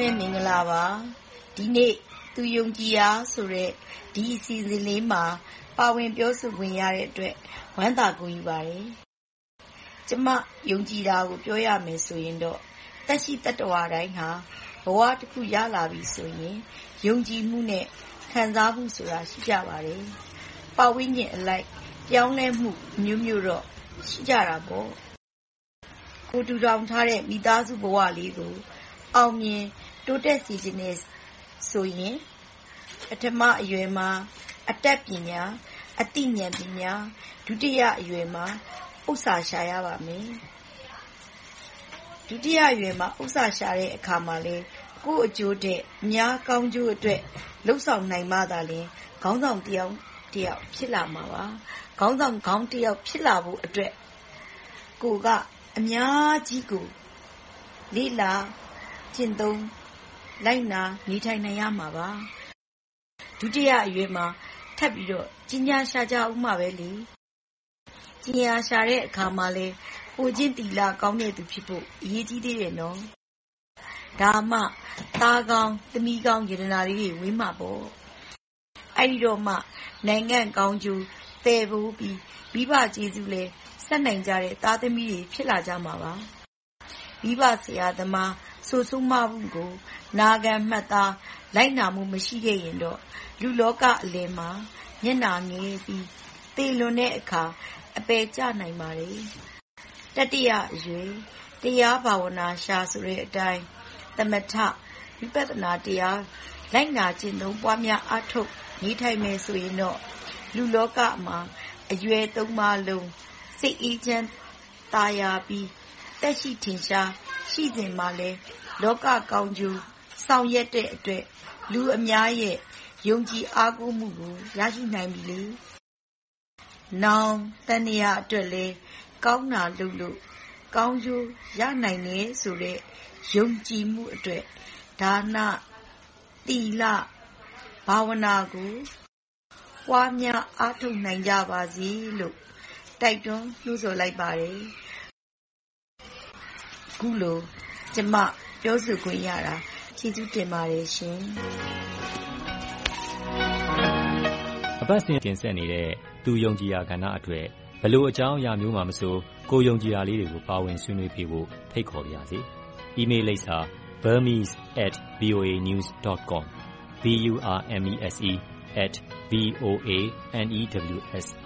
နဲ့မင်္ဂလာပါ။ဒီနေ့သူယုံကြည်ရာဆိုတဲ့ဒီအစီအစဉ်လေးမှာ ပါဝင်ပြောဆိုခွင့်ရတဲ့အတွက်ဝမ်းသာဂုဏ်ယူပါတယ်။ကျမယုံကြည်တာကိုပြောရမယ်ဆိုရင်တော့သက်ရှိသတ္တဝါတိုင်းဟာဘဝတခုရလာပြီဆိုရင်ယုံကြည်မှုနဲ့ခံစားမှုဆိုတာရှိကြပါတယ်။ပတ်ဝန်းကျင်အလိုက်ပြောင်းလဲမှုအမျိုးမျိုးတော့ရှိကြတာပေါ့။ကိုယ်ထူထောင်ထားတဲ့မိသားစုဘဝလေးကို အောင်မြင်တိုးတက်စေချင်တယ်ဆိုရင်ပထမအရွယ်မှာ အတတ်ပညာ၊အသိဉာဏ်ပညာ၊ဒုတိယအရွယ်မှာဥစ္စာရှာရပါမယ်။ဒုတိယအရွယ်မှာဥစ္စာရှာတဲ့အခါမှာလည်းကိုယ့်အကျိုးထက်အများကောင်းကျိုးအတွက်လုပ်ဆောင်နိုင်မှသာလျှင်ခေါင်းဆောင်တယောက်ဖြစ်လာမှာပါ။ခေါင်းဆောင်ကောင်းတယောက်ဖြစ်လာဖို့အတွက်ကိုယ်ကအများကြီးကိုလေ့လာ ကျင့်သုံးလိုက်နာနေထိုင်နိုင်ရမှာပါ။ဒုတိယအရွယ်မှာထပ်ပြီးတော့ပညာရှာကြဦးမှာပဲလေ။ပညာရှာတဲ့အခါမှာလည်းကိုယ်ကျင့်သီလကောင်းတဲ့သူဖြစ်ဖို့အရေးကြီးသေးတယ်နော်။ဒါမှသားကောင်း၊သမီးကောင်းရတနာလေးတွေဝေးမှာပေါ့။အဲဒီတော့မှနိုင်ငံ့ကောင်းကျိုးသယ်ပိုးပြီးမိဘကျေးဇူးလည်းဆက်နိုင်ကြတဲ့သားသမီးတွေဖြစ်လာကြမှာပါ။မိဘဆရာသမား ဆိုးဆိုးမမှုကို နာခံမှတ်သား လိုက်နာမှု မရှိခဲ့ရင်တော့ လူလောကအလယ်မှာ မျက်နှာငယ်ပြီး သေလွန်တဲ့အခါ အပယ်ကျနိုင်ပါတယ်။တတိယအရွယ် တရားဘာဝနာရှာဆိုတဲ့အတိုင်း သမထ၊ဝိပဿနာတရား လိုက်နာကျင့်သုံးပွားများ အားထုတ်နေထိုင်မယ်ဆိုရင်တော့ လူလောကမှာ အရွယ်သုံးပါးလုံး စိတ်အေးချမ်းသာယာပြီး သက်ရှိထင်ရှား ရှိစဉ်မှာလည်း လောကကောင်းကျိုး ဆောင်ရွက်တဲ့အတွက် လူအများရဲ့ ယုံကြည်အားကိုးမှုကို ရရှိနိုင်ပြီလေ။နောင်သန်နေရာအတွက်လည်း ကောင်းတာလုပ်လို့ ကောင်းကျိုးရနိုင်တယ်ဆိုတဲ့ ယုံကြည်မှုအတွက် ဒါန၊သီလ၊ဘာဝနာကို ပွားများအားထုတ်နိုင်ကြပါစေလို့ တိုက်တွန်းနှိုးဆော်လိုက်ပါတယ်။ အခုလို ကျမ ပြောဆိုခွင့်ရတာ ကျေးဇူးတင်ပါတယ်ရှင်။အပတ်စဉ်တင်ဆက်နေတဲ့ သူယုံကြည်ရာကဏ္ဍအတွက် ဘယ်လိုအကြောင်းအရာမျိုးမှမဆို ကိုယ်ယုံကြည်ရာလေးတွေကို ပါဝင်ဆွေးနွေးပေးဖို့ ဖိတ်ခေါ်ပါရစေ။ Email လိပ်စာ burmese@voanews.com burmese@voanews.com